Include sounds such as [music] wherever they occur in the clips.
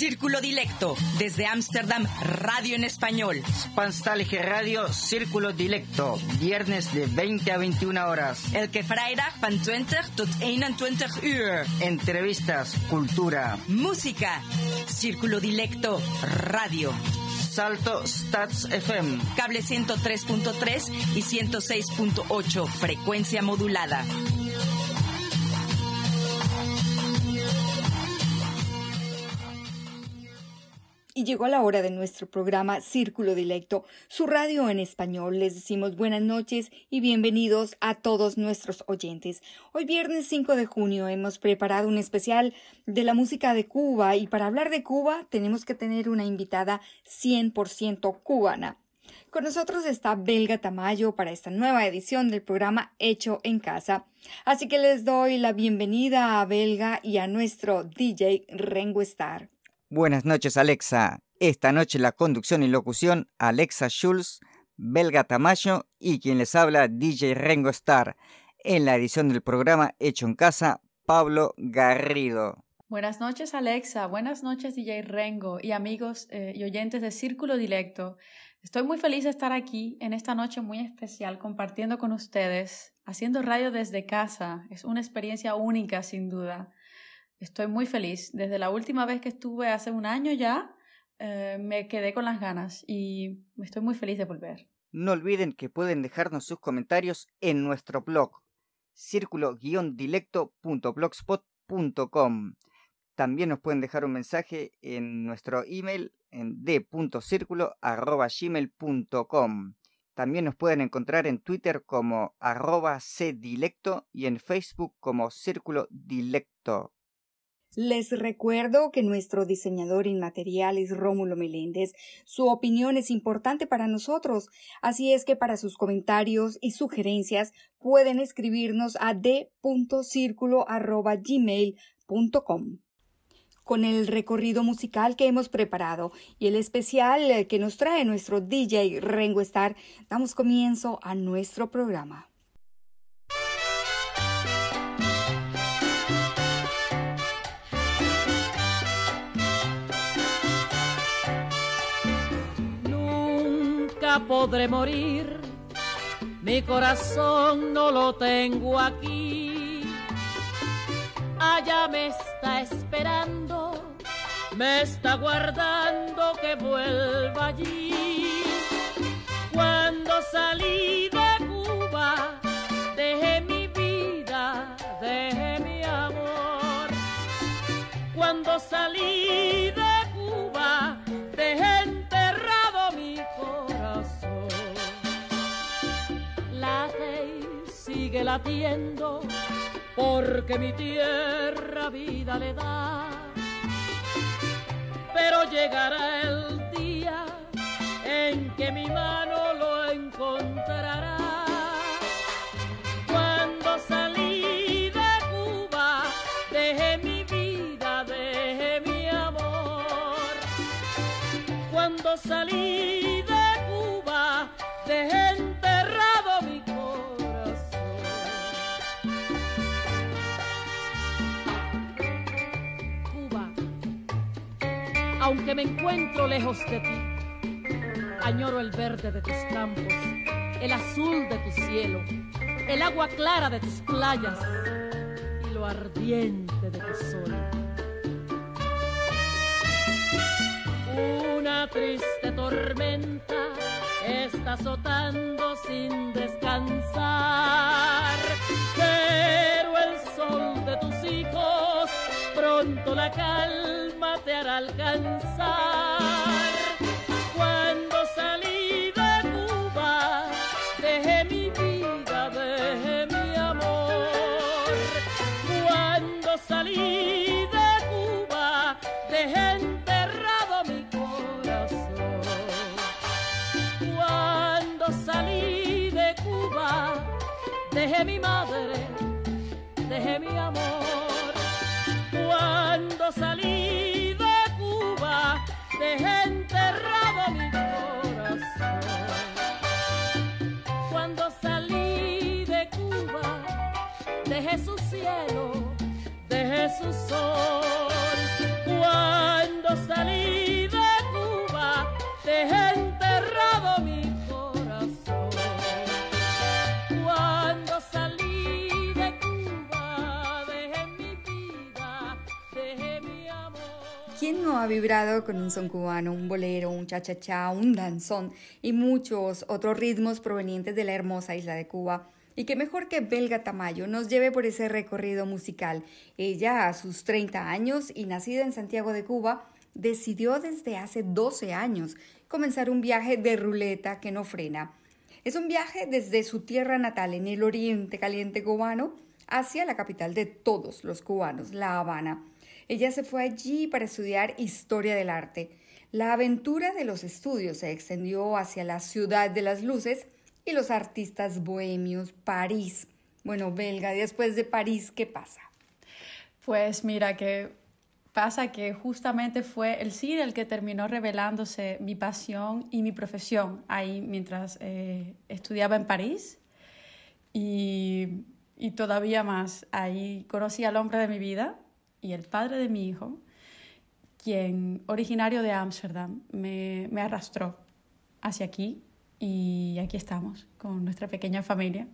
Círculo Dilecto, desde Ámsterdam, radio en español. Spanstalge Radio, Círculo Dilecto, viernes de 20 a 21 horas. Elke vrijdag van 20 tot 21 uur. Entrevistas, cultura, música. Círculo Dilecto, radio. Salto Stats FM. Cable 103.3 y 106.8, frecuencia modulada. Y llegó la hora de nuestro programa Círculo Dilecto, su radio en español. Les decimos buenas noches y bienvenidos a todos nuestros oyentes. Hoy viernes 5 de junio hemos preparado un especial de la música de Cuba y para hablar de Cuba tenemos que tener una invitada 100% cubana. Con nosotros está Belga Tamayo para esta nueva edición del programa Hecho en Casa. Así que les doy la bienvenida a Belga y a nuestro DJ Rengo Star. Buenas noches, Alexa. Esta noche la conducción y locución, Alexa Schulz, Belga Tamayo y quien les habla, DJ Rengo Star. En la edición del programa Hecho en Casa, Pablo Garrido. Buenas noches, Alexa. Buenas noches, DJ Rengo y amigos eh, y oyentes de Círculo Directo. Estoy muy feliz de estar aquí en esta noche muy especial compartiendo con ustedes, haciendo radio desde casa. Es una experiencia única, sin duda. Estoy muy feliz. Desde la última vez que estuve hace un año ya, eh, me quedé con las ganas y estoy muy feliz de volver. No olviden que pueden dejarnos sus comentarios en nuestro blog círculo-dilecto.blogspot.com. También nos pueden dejar un mensaje en nuestro email en d.círculo.gmail.com. También nos pueden encontrar en Twitter como arroba cdilecto y en Facebook como Círculo Dilecto. Les recuerdo que nuestro diseñador inmaterial es Rómulo Meléndez. Su opinión es importante para nosotros, así es que para sus comentarios y sugerencias pueden escribirnos a d.circulo.gmail.com con el recorrido musical que hemos preparado y el especial que nos trae nuestro DJ Rengo Star, damos comienzo a nuestro programa. Podré morir, mi corazón no lo tengo aquí. Allá me está esperando, me está guardando que vuelva allí. Cuando salí de Cuba, dejé mi vida, dejé mi amor. Cuando salí de latiendo porque mi tierra vida le da. Pero llegará el día en que mi mano lo encontrará. Cuando salí de Cuba, dejé mi vida, dejé mi amor. Cuando salí de Cuba, dejé enterrado aunque me encuentro lejos de ti. Añoro el verde de tus campos, el azul de tu cielo, el agua clara de tus playas y lo ardiente de tu sol. Una triste tormenta está azotando sin descansar, pronto la calma te hará alcanzar. Cuando salí de Cuba, dejé mi vida, dejé mi amor. Cuando salí de Cuba, dejé enterrado mi corazón. Cuando salí de Cuba, dejé mi madre, dejé mi amor Salí de Cuba, dejé enterrado mi corazón. Cuando salí de Cuba, dejé su cielo, dejé su sol. Cuando salí de Cuba, dejé ha vibrado con un son cubano, un bolero, un cha-cha-cha, un danzón y muchos otros ritmos provenientes de la hermosa isla de Cuba? Y qué mejor que Belga Tamayo nos lleve por ese recorrido musical. Ella, a sus 30 años y nacida en Santiago de Cuba, decidió desde hace 12 años comenzar un viaje de ruleta que no frena. Es un viaje desde su tierra natal en el oriente caliente cubano hacia la capital de todos los cubanos, La Habana. Ella se fue allí para estudiar historia del arte. La aventura de los estudios se extendió hacia la ciudad de las luces y los artistas bohemios, París. Bueno, belga, después de París, ¿qué pasa? Pues mira que pasa que justamente fue el cine el que terminó revelándose mi pasión y mi profesión ahí mientras eh, estudiaba en París y, y, todavía más. Ahí conocí al hombre de mi vida y el padre de mi hijo, quien, originario de Ámsterdam, me, me arrastró hacia aquí y aquí estamos con nuestra pequeña familia.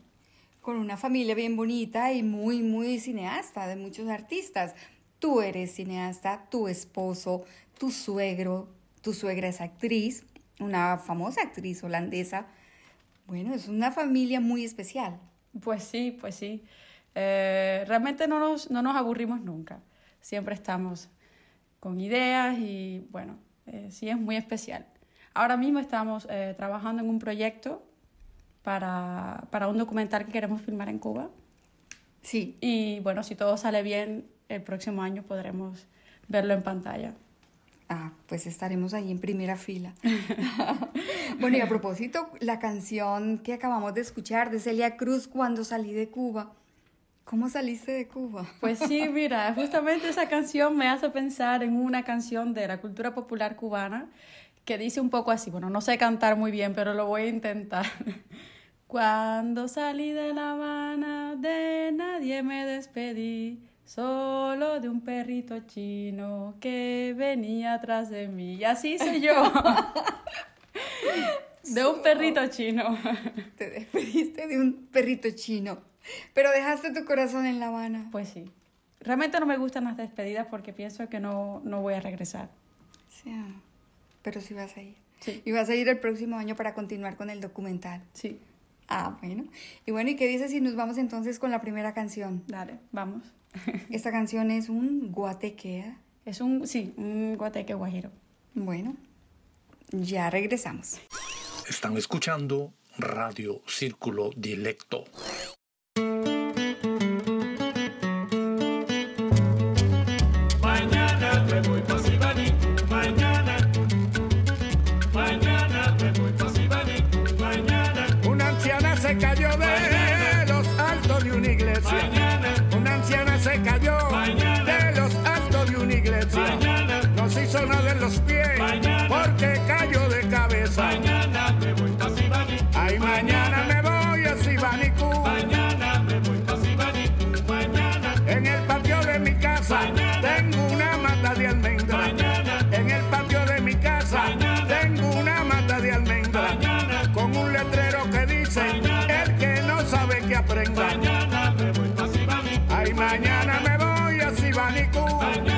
Con una familia bien bonita y muy, muy cineasta de muchos artistas. Tú eres cineasta, tu esposo, tu suegro, tu suegra es actriz, una famosa actriz holandesa. Bueno, es una familia muy especial. Pues sí, pues sí. Eh, realmente no nos, no nos aburrimos nunca. Siempre estamos con ideas y bueno, eh, sí es muy especial. Ahora mismo estamos eh, trabajando en un proyecto para, para, un documental que queremos filmar en Cuba. Sí. Y bueno, si todo sale bien, el próximo año podremos verlo en pantalla. Ah, pues estaremos ahí en primera fila. [laughs] bueno, y a propósito, la canción que acabamos de escuchar de Celia Cruz, Cuando salí de Cuba. ¿Cómo saliste de Cuba? Pues sí, mira, justamente esa canción me hace pensar en una canción de la cultura popular cubana que dice un poco así, bueno, no sé cantar muy bien, pero lo voy a intentar. [laughs] Cuando salí de La Habana, de nadie me despedí, solo de un perrito chino que venía atrás de mí. Y así soy yo. [laughs] de un perrito chino. Te despediste de un perrito chino, pero dejaste tu corazón en La Habana. Pues sí. Realmente no me gustan las despedidas porque pienso que no, no voy a regresar. Sí pero sí vas a ir. Sí. Y vas a ir el próximo año para continuar con el documental. Sí. Ah, bueno. Y bueno, ¿y qué dices si nos vamos entonces con la primera canción? Dale, vamos. [laughs] Esta canción es un guatequea. Es un, sí, un guateque guajiro. Bueno, ya regresamos. Están escuchando Radio Círculo Dilecto. mañana mañana me voy a Sibanicú.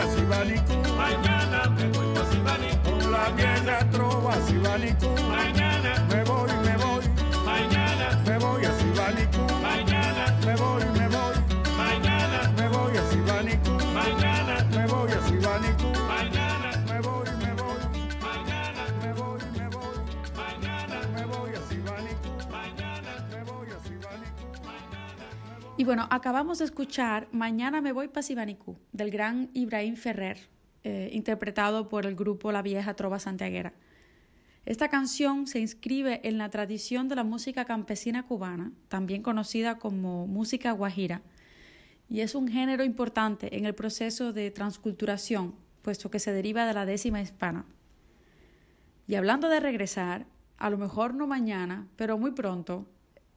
A Sibanicú. Mañana me voy a Sibanicú. Con la vieja trova Sibanicú. Mañana, Y bueno, acabamos de escuchar Mañana me voy para Sibanicú, del gran Ibrahim Ferrer, eh, interpretado por el grupo La Vieja Trova Santiaguera. Esta canción se inscribe en la tradición de la música campesina cubana, también conocida como música guajira, y es un género importante en el proceso de transculturación, puesto que se deriva de la décima hispana. Y hablando de regresar, a lo mejor no mañana, pero muy pronto,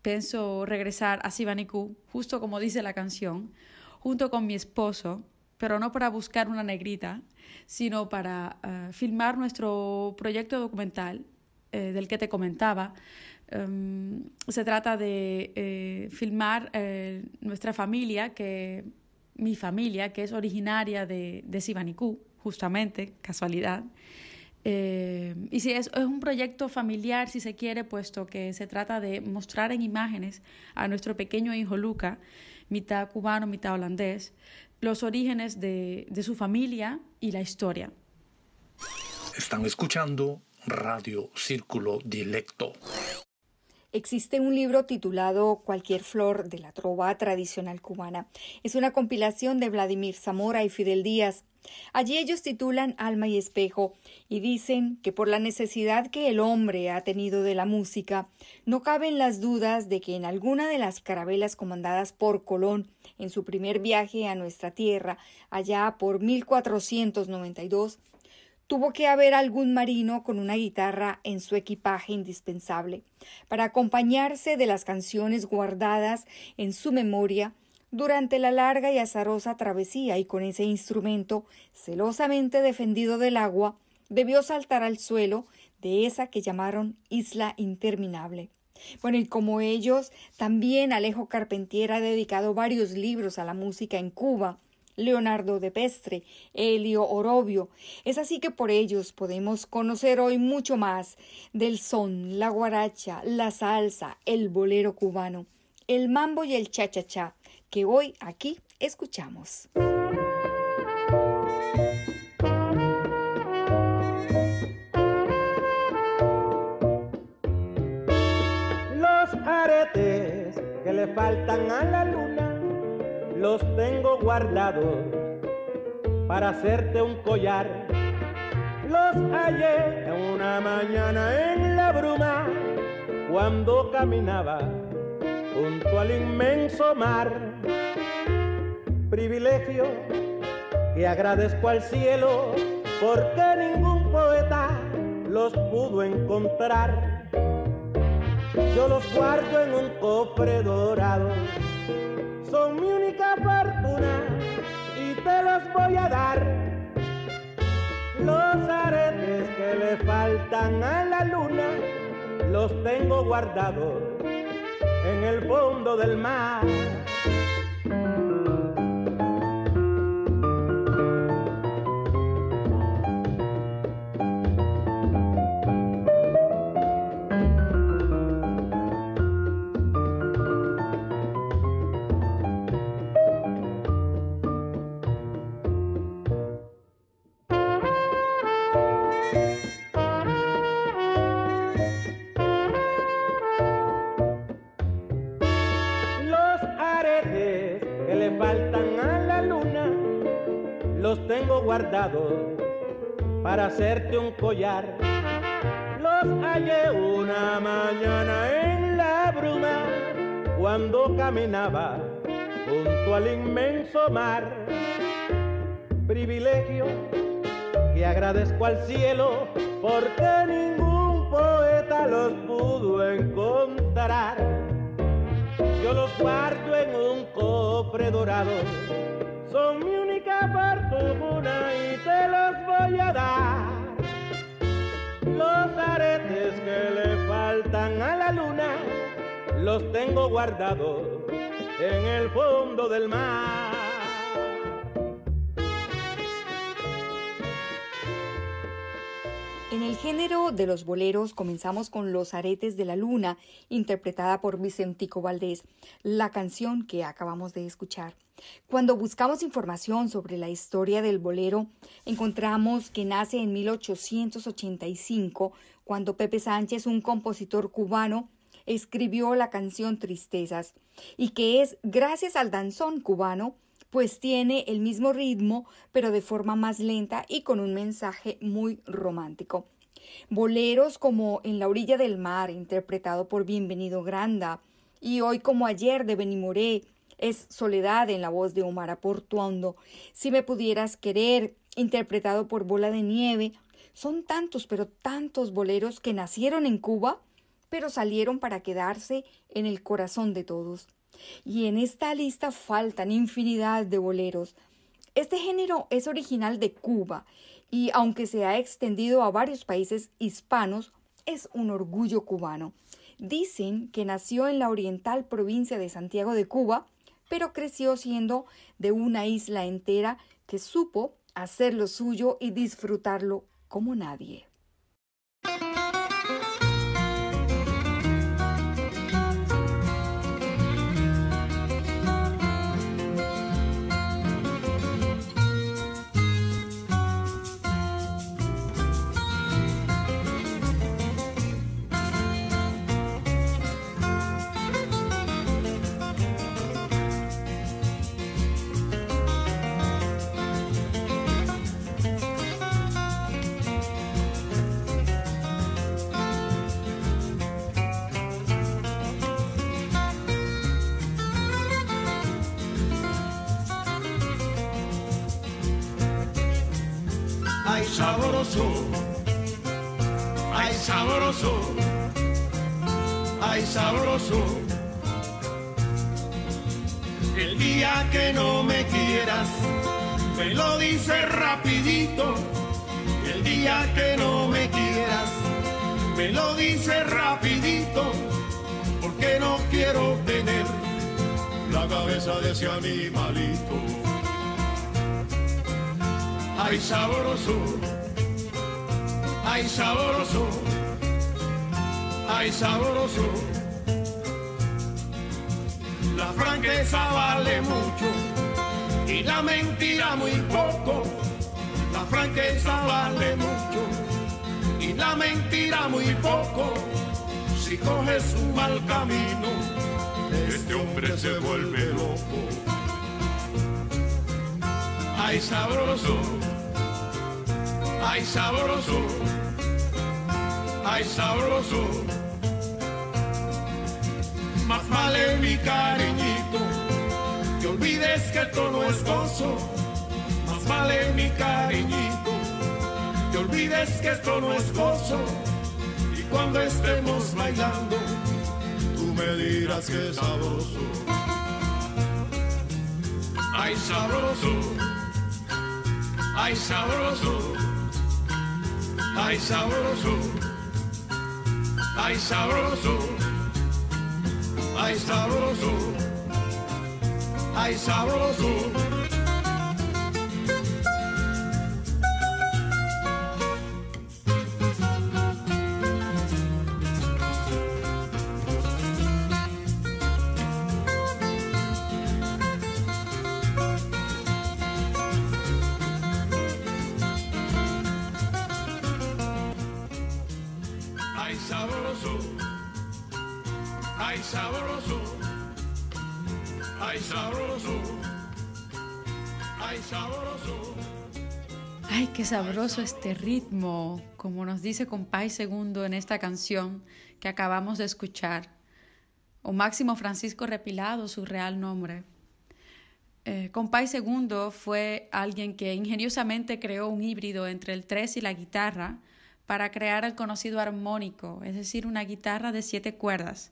pienso regresar a Sibanicú, justo como dice la canción, junto con mi esposo, pero no para buscar una negrita, sino para eh, filmar nuestro proyecto documental eh, del que te comentaba. Um, se trata de eh, filmar eh, nuestra familia, que mi familia, que es originaria de, de justamente, casualidad. Eh, y sí, es, es un proyecto familiar, si se quiere, puesto que se trata de mostrar en imágenes a nuestro pequeño hijo Luca, mitad cubano, mitad holandés, los orígenes de, de su familia y la historia. Están escuchando Radio Círculo Dilecto. Existe un libro titulado Cualquier flor de la trova tradicional cubana. Es una compilación de Vladimir Zamora y Fidel Díaz. Allí ellos titulan Alma y Espejo y dicen que por la necesidad que el hombre ha tenido de la música, no caben las dudas de que en alguna de las carabelas comandadas por Colón en su primer viaje a nuestra tierra, allá por 1492, tuvo que haber algún marino con una guitarra en su equipaje indispensable, para acompañarse de las canciones guardadas en su memoria durante la larga y azarosa travesía y con ese instrumento celosamente defendido del agua, debió saltar al suelo de esa que llamaron Isla Interminable. Bueno, y como ellos, también Alejo Carpentier ha dedicado varios libros a la música en Cuba, Leonardo de Pestre, Elio Orobio. Es así que por ellos podemos conocer hoy mucho más del son, la guaracha, la salsa, el bolero cubano, el mambo y el cha-cha-cha, que hoy aquí escuchamos. Los aretes que le faltan a la luna los tengo guardados para hacerte un collar. Los hallé una mañana en la bruma cuando caminaba junto al inmenso mar. Privilegio que agradezco al cielo porque ningún poeta los pudo encontrar. Yo los guardo en un cofre dorado, son mi única fortuna y te los voy a dar. Los aretes que le faltan a la luna los tengo guardados en el fondo del mar. Los hallé una mañana en la bruma cuando caminaba junto al inmenso mar. privilegio que agradezco al cielo porque ningún poeta los pudo encontrar. Yo los guardo en un cofre dorado, que le faltan a la luna los tengo guardados en el fondo del mar. En el género de los boleros comenzamos con Los aretes de la luna, interpretada por Vicentico Valdés, la canción que acabamos de escuchar. Cuando buscamos información sobre la historia del bolero, encontramos que nace en 1885, cuando Pepe Sánchez, un compositor cubano, escribió la canción Tristezas, y que es gracias al danzón cubano pues tiene el mismo ritmo, pero de forma más lenta y con un mensaje muy romántico. Boleros como En la orilla del mar, interpretado por Bienvenido Granda, y Hoy como ayer de Benimoré, es Soledad en la voz de Omar Aportuondo, Si me pudieras querer, interpretado por Bola de Nieve, son tantos, pero tantos boleros que nacieron en Cuba, pero salieron para quedarse en el corazón de todos. Y en esta lista faltan infinidad de boleros. Este género es original de Cuba y aunque se ha extendido a varios países hispanos, es un orgullo cubano. Dicen que nació en la oriental provincia de Santiago de Cuba, pero creció siendo de una isla entera que supo hacer lo suyo y disfrutarlo como nadie. Me lo dices rapidito. El día que no me quieras, me lo dices rapidito. Porque no quiero tener la cabeza de ese animalito. Ay, sabroso, ay, sabroso, ay, sabroso. La franqueza vale mucho y la mentira muy poco. La franqueza vale mucho y la mentira muy poco. Si coges un mal camino, este hombre se vuelve loco. Ay, sabroso, ay, sabroso, ay, sabroso. Más vale mi cariñito, olvides que esto no es gozo. Más vale mi cariñito, que olvides que esto no es gozo. Y cuando estemos bailando, tú me dirás que es sabroso. Ay, sabroso, ay, sabroso, ay, sabroso, ay, sabroso, ay, sabroso, ay, sabroso. Ay, sabroso, ay, sabroso, ay, sabroso, ay, sabroso. Ay, qué sabroso este ritmo, como nos dice Compay Segundo en esta canción que acabamos de escuchar, o Máximo Francisco Repilado, su real nombre. Eh, Compay Segundo fue alguien que ingeniosamente creó un híbrido entre el tres y la guitarra para crear el conocido armónico, es decir, una guitarra de siete cuerdas.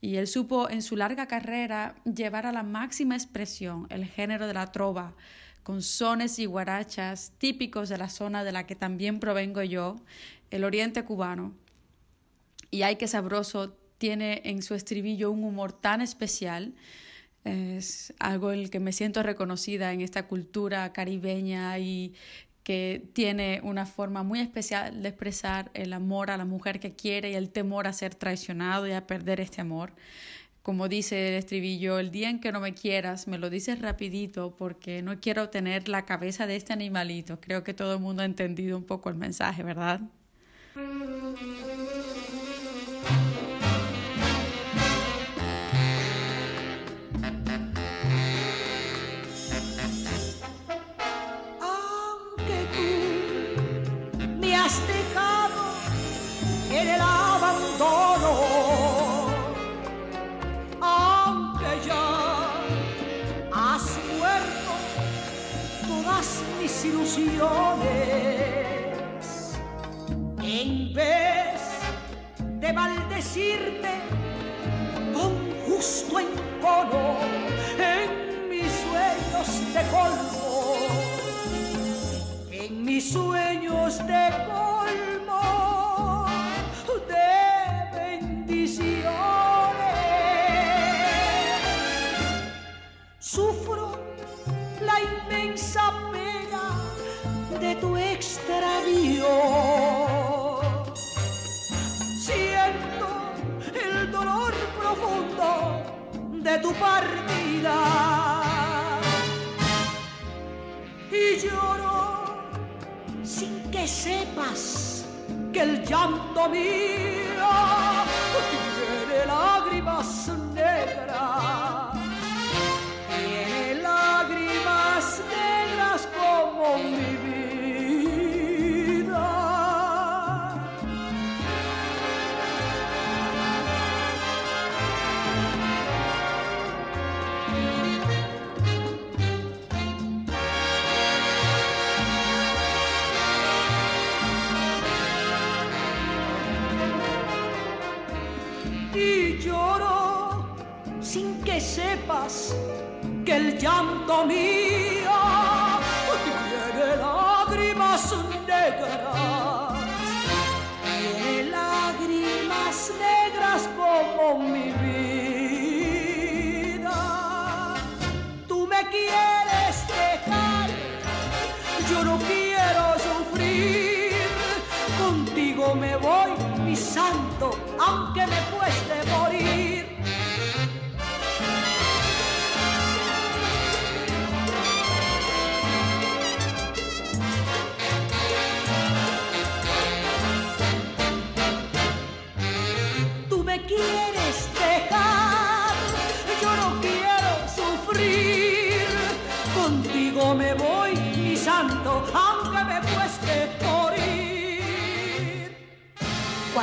Y él supo en su larga carrera llevar a la máxima expresión el género de la trova, con sones y guarachas típicos de la zona de la que también provengo yo, el oriente cubano. Y ay que sabroso tiene en su estribillo un humor tan especial. Es algo en el que me siento reconocida en esta cultura caribeña y que tiene una forma muy especial de expresar el amor a la mujer que quiere y el temor a ser traicionado y a perder este amor. Como dice el estribillo, el día en que no me quieras, me lo dices rapidito porque no quiero tener la cabeza de este animalito. Creo que todo el mundo ha entendido un poco el mensaje, ¿verdad? En el abandono, aunque ya has muerto todas mis ilusiones, en vez de maldecirte con justo encono en mis sueños de colmo mis sueños de colmo de bendiciones. Sufro la inmensa pena de tu extravío. Siento el dolor profundo de tu partida sepas que el llanto mío el llanto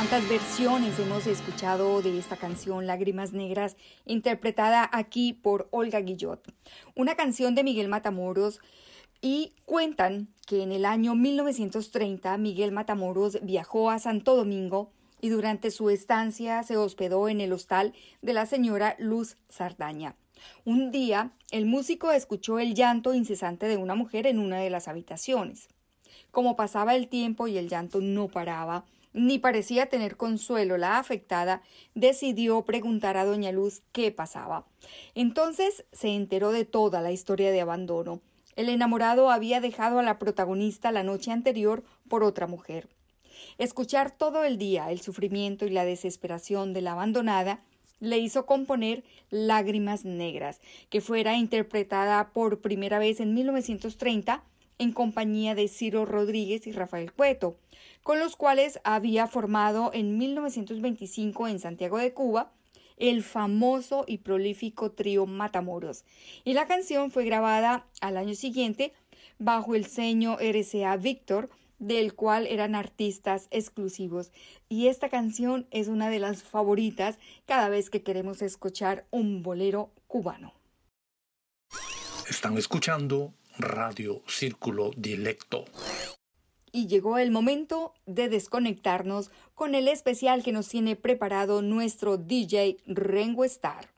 ¿Cuántas versiones hemos escuchado de esta canción Lágrimas Negras, interpretada aquí por Olga Guillot? Una canción de Miguel Matamoros y cuentan que en el año 1930 Miguel Matamoros viajó a Santo Domingo y durante su estancia se hospedó en el hostal de la señora Luz Sardaña. Un día, el músico escuchó el llanto incesante de una mujer en una de las habitaciones. Como pasaba el tiempo y el llanto no paraba, ni parecía tener consuelo la afectada, decidió preguntar a doña Luz qué pasaba. Entonces se enteró de toda la historia de abandono. El enamorado había dejado a la protagonista la noche anterior por otra mujer. Escuchar todo el día el sufrimiento y la desesperación de la abandonada le hizo componer Lágrimas Negras, que fuera interpretada por primera vez en 1930 en compañía de Ciro Rodríguez y Rafael Cueto, con los cuales había formado en 1925 en Santiago de Cuba el famoso y prolífico trío Matamoros, y la canción fue grabada al año siguiente bajo el sello RCA Victor, del cual eran artistas exclusivos. Y esta canción es una de las favoritas cada vez que queremos escuchar un bolero cubano. Están escuchando Radio Círculo Dilecto. Y llegó el momento de desconectarnos con el especial que nos tiene preparado nuestro DJ Rengo Star.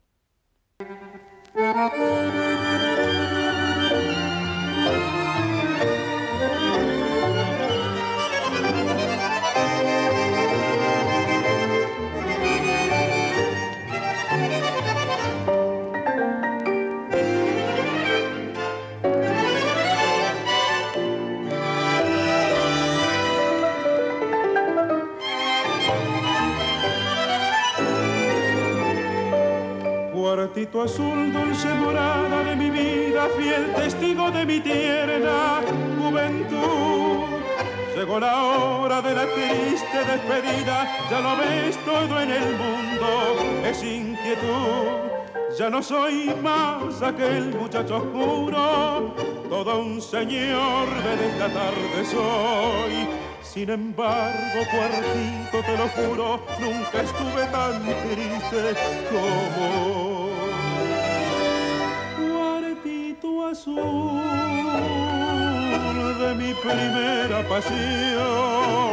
Cuartito azul, dulce morada de mi vida, fiel testigo de mi tierna juventud. Llegó la hora de la triste despedida, ya lo ves todo en el mundo, es inquietud. Ya no soy más aquel muchacho oscuro, todo un señor de esta tarde soy. Sin embargo, cuartito, te lo juro, nunca estuve tan triste como azul de mi primera pasión.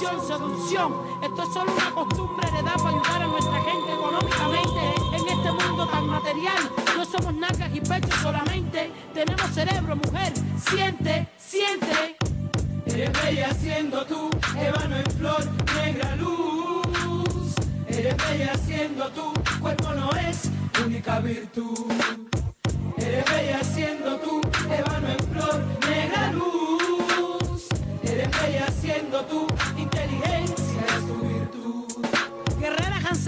Seducción. Esto es solo una costumbre heredada para ayudar a nuestra gente económicamente en este mundo tan material. No somos nalgas y pechos solamente, tenemos cerebro, mujer. Siente, siente. Eres bella siendo tú, ébano en flor, negra luz. Eres bella siendo tú, cuerpo no es única virtud.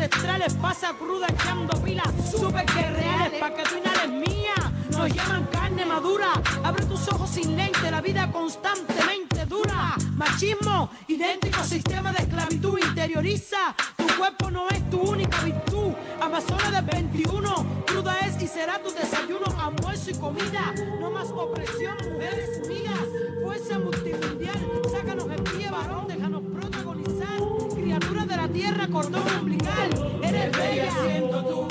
Ancestrales, pasa cruda echando pilas, super guerreales, pa' que tu inhales mía. Nos llaman carne madura, abre tus ojos sin lente, la vida constantemente dura. Machismo, idéntico sistema de esclavitud, interioriza. Tu cuerpo no es tu única virtud. Amazona del 21, cruda es y será tu desayuno, almuerzo y comida. No más opresión, mujeres unidas, fuerza multimundial. Tierra, cordón umbilical. Eres bella siendo tú,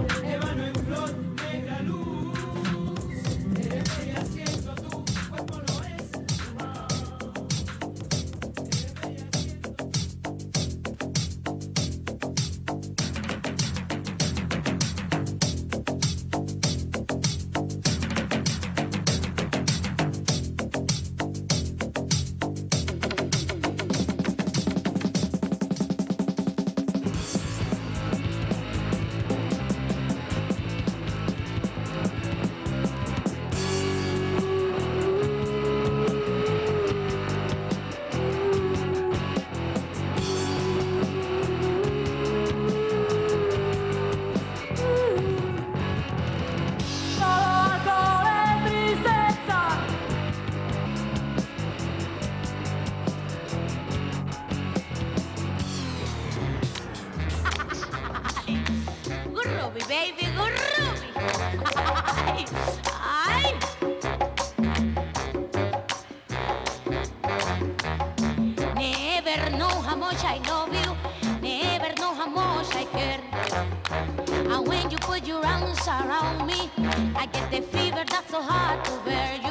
baby groovy. Aye, aye. Never know how much I love you. Never know how much I care. And when you put your arms around me, I get the fever that's so hard to bear. You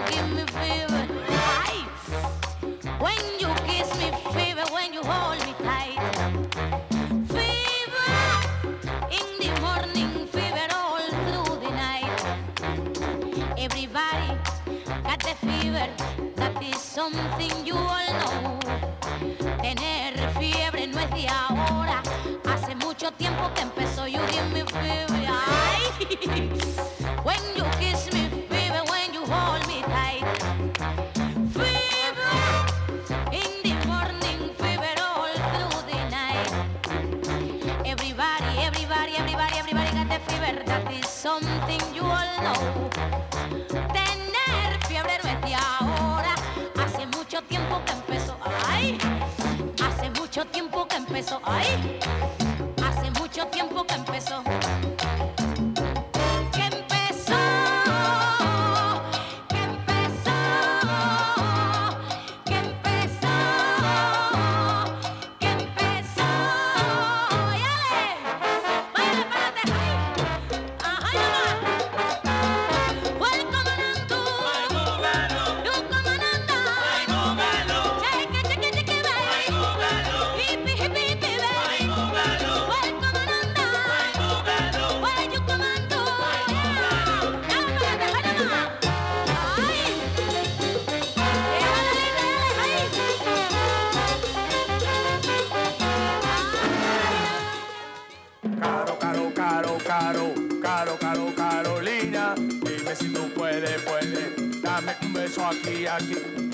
I aki.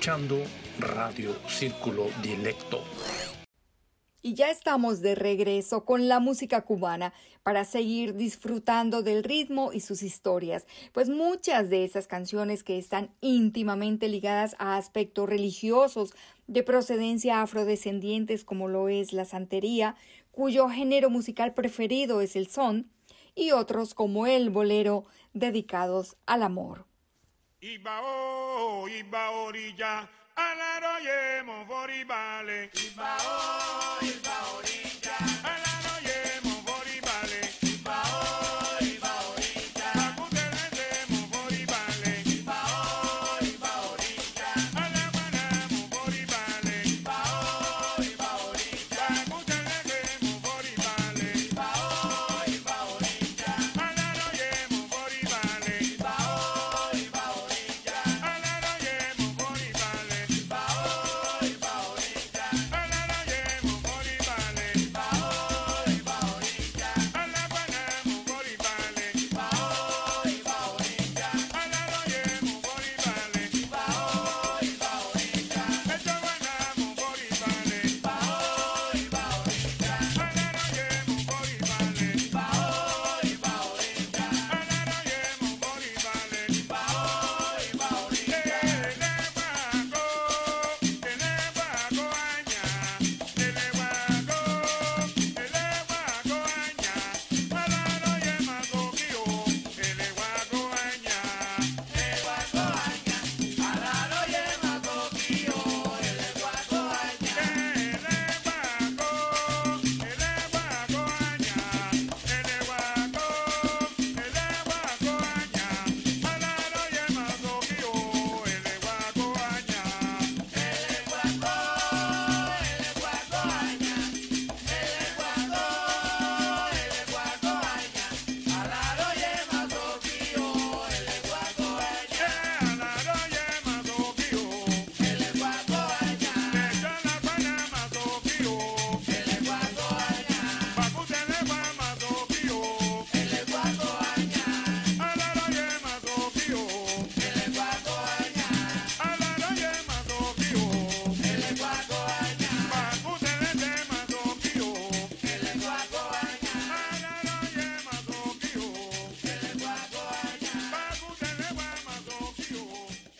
escuchando Radio Círculo Directo. Y ya estamos de regreso con la música cubana para seguir disfrutando del ritmo y sus historias, pues muchas de esas canciones que están íntimamente ligadas a aspectos religiosos de procedencia afrodescendientes como lo es la santería, cuyo género musical preferido es el son, y otros como el bolero dedicados al amor. Ìbà o, ìbà òrìjà, aláròye mọ̀ forí balẹ̀. Ìbà o, ìbà òrìjà.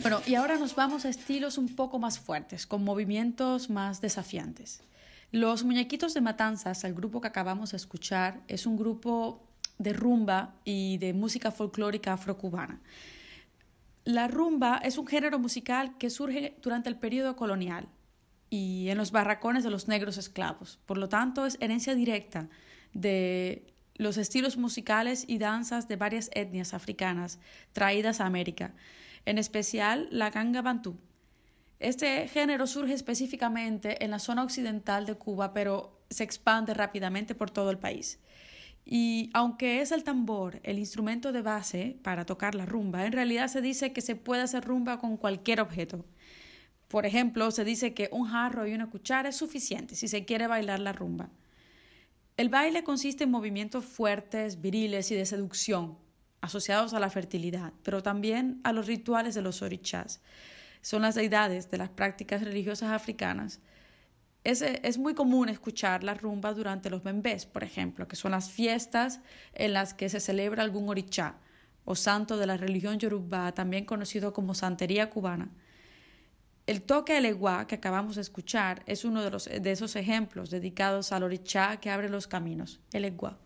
Bueno, y ahora nos vamos a estilos un poco más fuertes, con movimientos más desafiantes. Los Muñequitos de Matanzas, el grupo que acabamos de escuchar, es un grupo de rumba y de música folclórica afrocubana. La rumba es un género musical que surge durante el periodo colonial y en los barracones de los negros esclavos. Por lo tanto, es herencia directa de los estilos musicales y danzas de varias etnias africanas traídas a América, en especial la ganga bantú. Este género surge específicamente en la zona occidental de Cuba, pero se expande rápidamente por todo el país. Y aunque es el tambor el instrumento de base para tocar la rumba, en realidad se dice que se puede hacer rumba con cualquier objeto. Por ejemplo, se dice que un jarro y una cuchara es suficiente si se quiere bailar la rumba. El baile consiste en movimientos fuertes, viriles y de seducción, asociados a la fertilidad, pero también a los rituales de los orichás. Son las deidades de las prácticas religiosas africanas. Es, es muy común escuchar la rumba durante los bembés, por ejemplo, que son las fiestas en las que se celebra algún orichá o santo de la religión yoruba, también conocido como santería cubana. El toque eleguá que acabamos de escuchar es uno de, de esos ejemplos dedicados al orichá que abre los caminos, el eguá.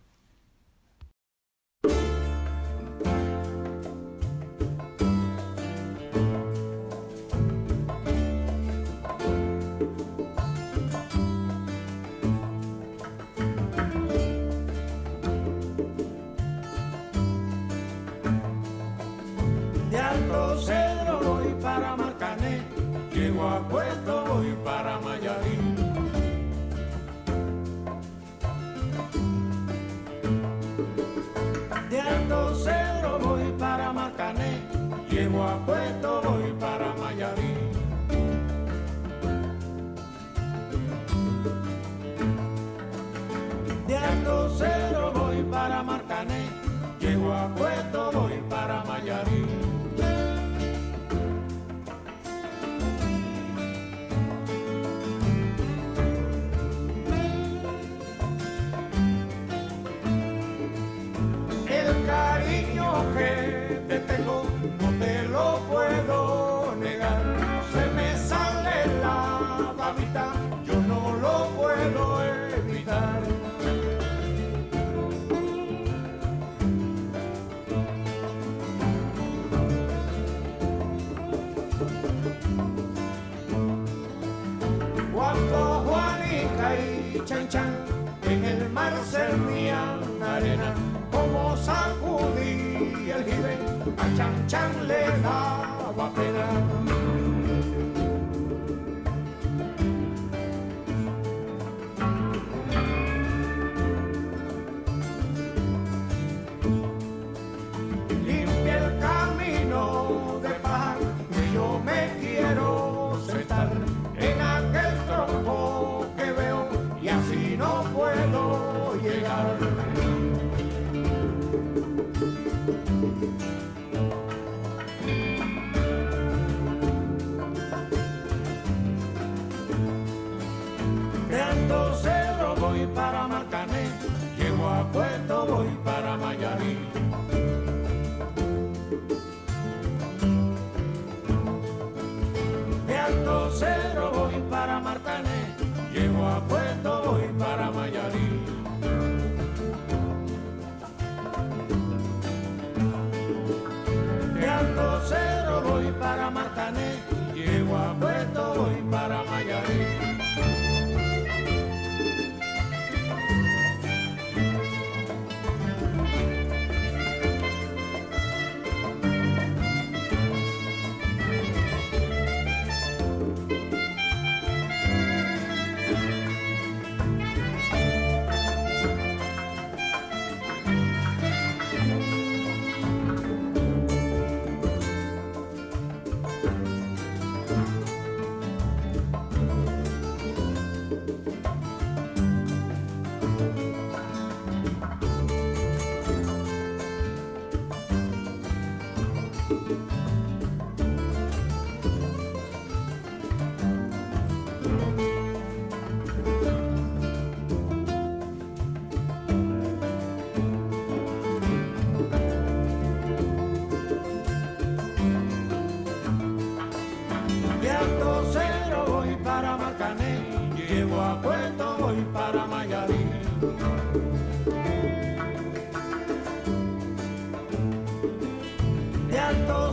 Llegar.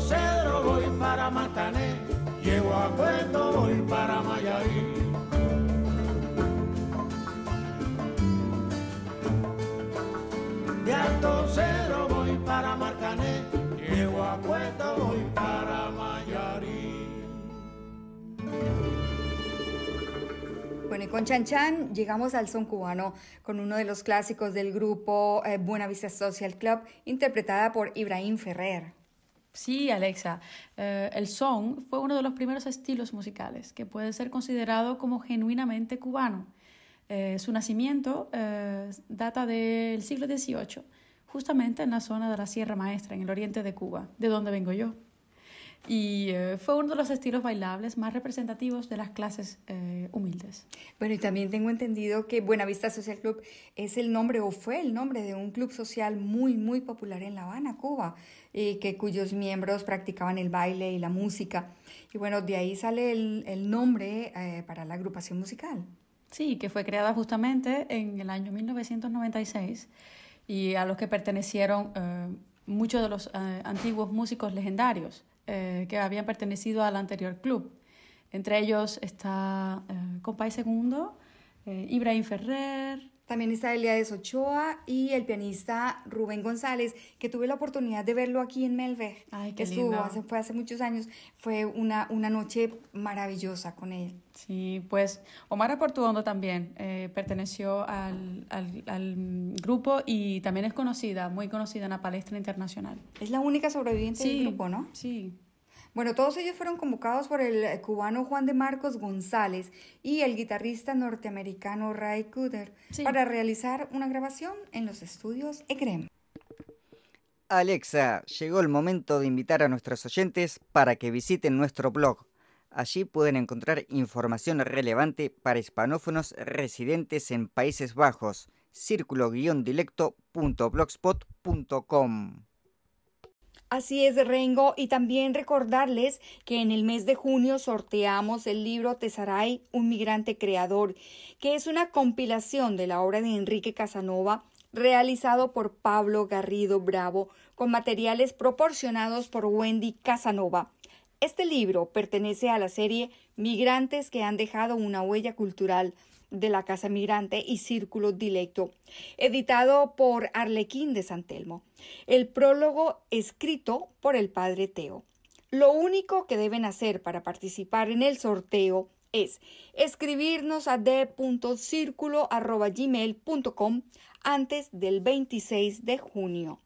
Cero voy para Marcané, llego a Puerto, voy para Mayarí. De Alto Cero voy para Marcané, llego a Puerto, voy para Mayarí. Bueno, y con Chan Chan llegamos al son cubano con uno de los clásicos del grupo eh, Buena Vista Social Club, interpretada por Ibrahim Ferrer. Sí, Alexa. Eh, el son fue uno de los primeros estilos musicales que puede ser considerado como genuinamente cubano. Eh, su nacimiento eh, data del siglo XVIII, justamente en la zona de la Sierra Maestra, en el oriente de Cuba, de donde vengo yo. Y eh, fue uno de los estilos bailables más representativos de las clases eh, humildes. Bueno, y también tengo entendido que Buenavista Social Club es el nombre o fue el nombre de un club social muy, muy popular en La Habana, Cuba, y que cuyos miembros practicaban el baile y la música. Y bueno, de ahí sale el, el nombre eh, para la agrupación musical. Sí, que fue creada justamente en el año 1996 y a los que pertenecieron eh, muchos de los eh, antiguos músicos legendarios eh, que habían pertenecido al anterior club. Entre ellos está eh, Compay Segundo, eh, Ibrahim Ferrer, También está Eliades Ochoa y el pianista Rubén González, que tuve la oportunidad de verlo aquí en Melveg. Ay, qué Estuvo, lindo. hace, fue hace muchos años. Fue una, una noche maravillosa con él. Sí, pues Omar Portuondo también eh, perteneció al, al- al, grupo y también es conocida, muy conocida en la palestra internacional. Es la única sobreviviente Sí, del grupo, ¿no? Sí. Bueno, todos ellos fueron convocados por el eh, cubano Juan de Marcos González y el guitarrista norteamericano Ray Cooder Sí. para realizar una grabación en los estudios EGREM. Alexa, llegó el momento de invitar a nuestros oyentes para que visiten nuestro blog. Allí pueden encontrar información relevante para hispanófonos residentes en Países Bajos. círculo-dilecto.blogspot.com Así es, Rengo, y también recordarles que en el mes de junio sorteamos el libro Tesaray, un migrante creador, que es una compilación de la obra de Enrique Casanova realizado por Pablo Garrido Bravo con materiales proporcionados por Wendy Casanova. Este libro pertenece a la serie Migrantes que han dejado una huella cultural de la Casa Migrante y Círculo Dilecto, editado por Arlequín de Santelmo. El prólogo escrito por el padre Teo. Lo único que deben hacer para participar en el sorteo es escribirnos a d.circulo.gmail.com antes del 26 de junio.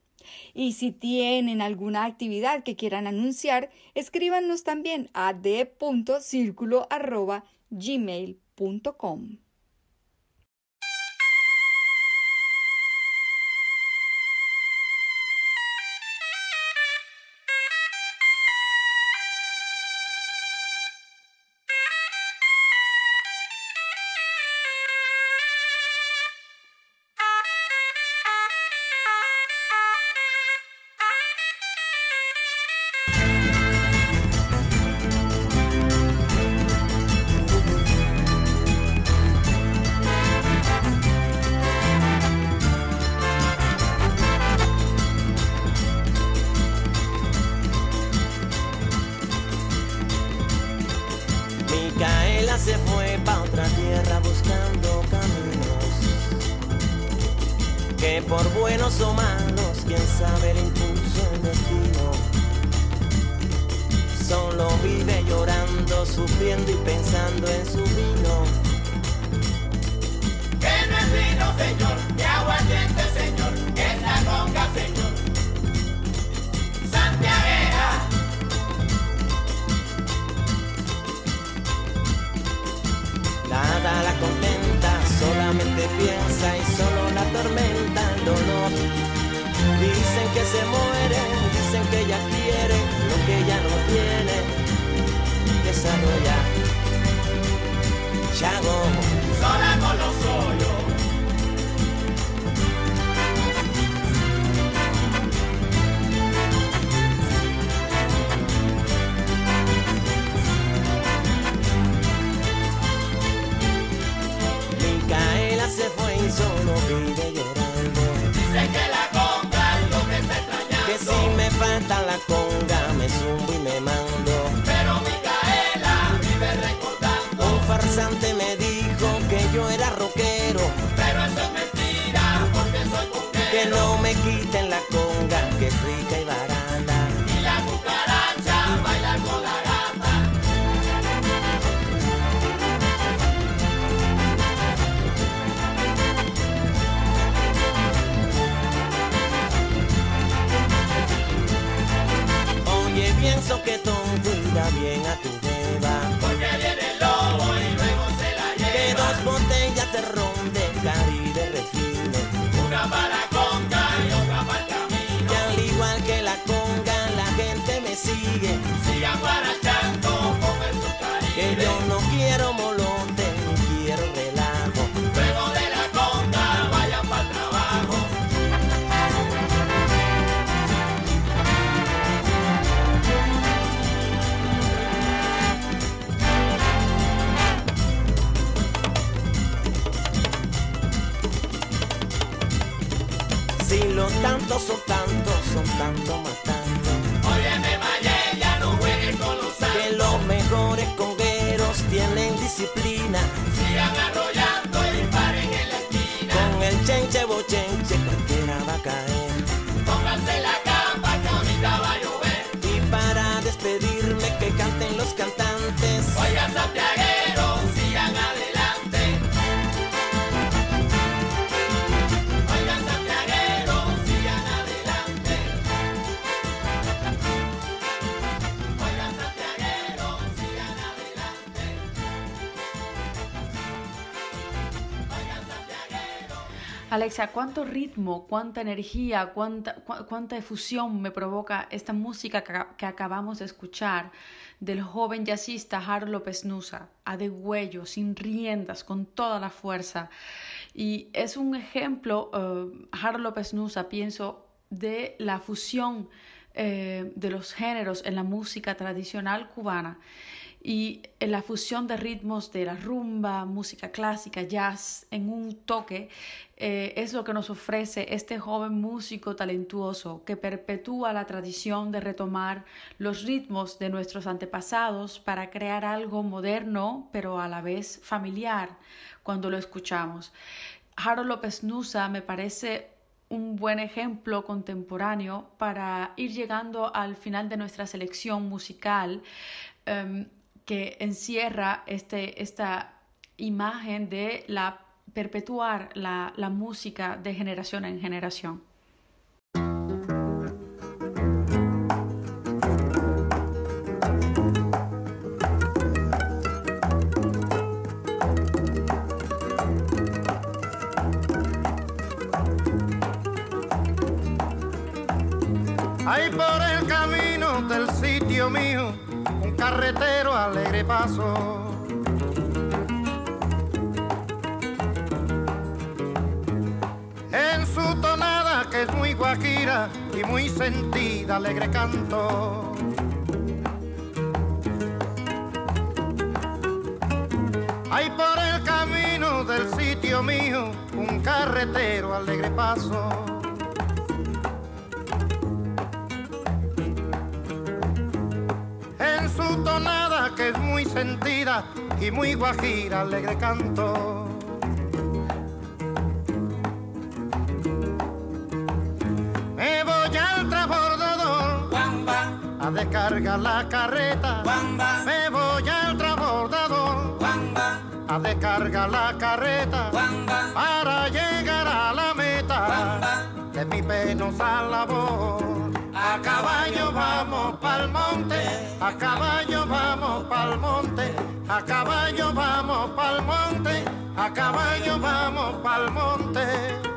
Y si tienen alguna actividad que quieran anunciar, escríbanos también a d.circulo.gmail.com. at en la cama que ahorita va a. Y para despedirme que canten los cantantes. Oiga, Santiago. Alexa, ¿cuánto ritmo, cuánta energía, cuánta, cuánta efusión me provoca esta música que, acabamos de escuchar del joven jazzista Harold López Nusa, a degüello, sin riendas, con toda la fuerza? Y es un ejemplo, uh, Harold López Nusa, pienso, de la fusión eh, de los géneros en la música tradicional cubana fusión de ritmos de la rumba, música clásica, jazz, en un toque, eh, es lo que nos ofrece este joven músico talentuoso que perpetúa la tradición de retomar los ritmos de nuestros antepasados para crear algo moderno, pero a la vez familiar cuando lo escuchamos. Harold López Nusa me parece un buen ejemplo contemporáneo para ir llegando al final de nuestra selección musical em, que encierra este, esta imagen de la perpetuar la, la música de generación en generación. Por carretero alegre paso. En su tonada que es muy guajira y muy sentida, alegre canto. Ahí por el camino del sitio mío, un carretero alegre paso. Su tonada que es muy sentida y muy guajira, alegre canto. Me voy al transbordador a descargar la carreta. Me voy al transbordador a descargar la carreta para llegar a la meta de mi penosa labor. A caballo vamos pa'l monte, a caballo vamos pa'l monte, a caballo vamos pa'l monte, a caballo vamos pa'l monte.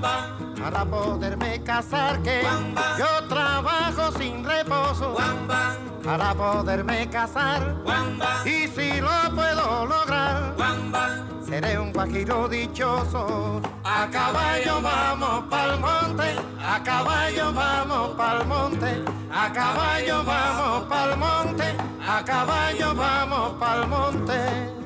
Para poderme casar que yo trabajo sin reposo. Para poderme casar. Y si lo puedo lograr seré un guajiro dichoso. A caballo. vamos pa'l monte. A caballo vamos pa'l monte. A caballo vamos pa'l monte. A caballo vamos pa'l monte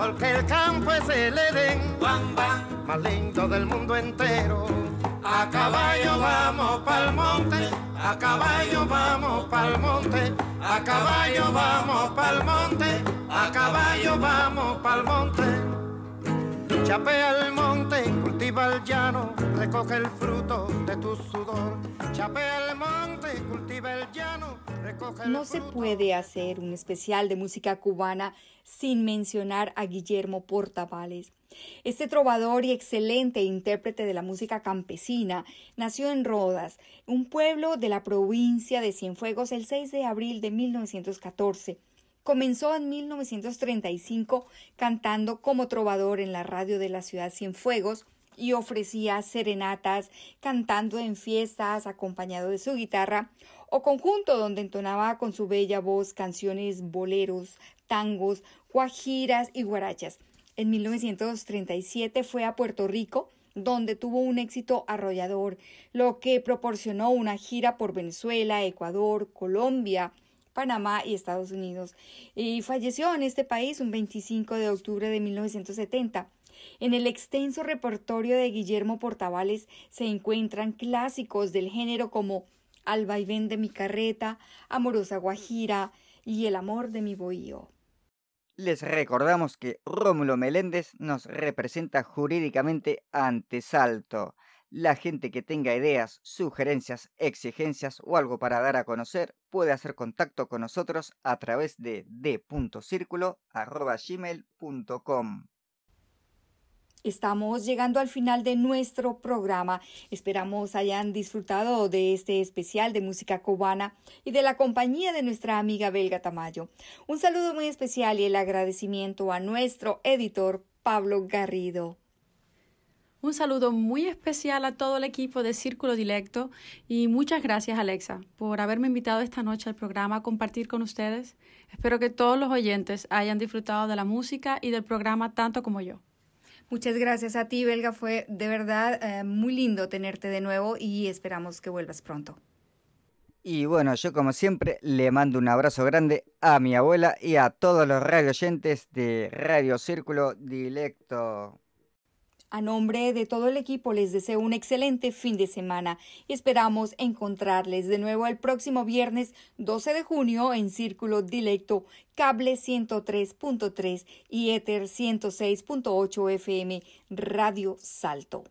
Porque el campo es el Edén, más lindo del mundo entero. A caballo vamos pa'l monte, a caballo vamos pa'l monte, a caballo vamos pa'l monte, a caballo vamos pa'l monte. Chapea el monte, cultiva el llano, recoge el fruto de tu sudor. Chapea el monte, cultiva el llano, recoge el No se puede hacer un especial de música cubana sin mencionar a Guillermo Portavales. Este trovador y excelente intérprete de la música campesina nació en Rodas, un pueblo de la provincia de Cienfuegos, el 6 de abril de 1914. Comenzó en 1935 cantando como trovador en la radio de la ciudad Cienfuegos y ofrecía serenatas cantando en fiestas acompañado de su guitarra o conjunto donde entonaba con su bella voz canciones boleros, tangos, guajiras y guarachas. En 1937 fue a Puerto Rico donde tuvo un éxito arrollador, lo que proporcionó una gira por Venezuela, Ecuador, Colombia, Panamá y Estados Unidos, y falleció en este país un 25 de octubre de 1970. En el extenso repertorio de Guillermo Portavales se encuentran clásicos del género como Al vaivén de mi carreta, Amorosa Guajira y El amor de mi bohío. Les recordamos que Rómulo Meléndez nos representa jurídicamente ante Salto. La gente que tenga ideas, sugerencias, exigencias o algo para dar a conocer puede hacer contacto con nosotros a través de d.circulo.gmail.com. Estamos llegando al final de nuestro programa. Esperamos hayan disfrutado de este especial de música cubana y de la compañía de nuestra amiga belga Tamayo. Un saludo muy especial y el agradecimiento a nuestro editor Pablo Garrido. Un saludo muy especial a todo el equipo de Círculo Dilecto y muchas gracias Alexa por haberme invitado esta noche al programa a compartir con ustedes. Espero que todos los oyentes hayan disfrutado de la música y del programa tanto como yo. Muchas gracias a ti, Belga. Fue de verdad eh, muy lindo tenerte de nuevo y esperamos que vuelvas pronto. Y bueno, yo como siempre le mando un abrazo grande a mi abuela y a todos los radio oyentes de Radio Círculo Dilecto. A nombre de todo el equipo les deseo un excelente fin de semana y esperamos encontrarles de nuevo el próximo viernes 12 de junio en Círculo Dilecto, cable 103.3 y Ether 106.8 FM Radio Salto.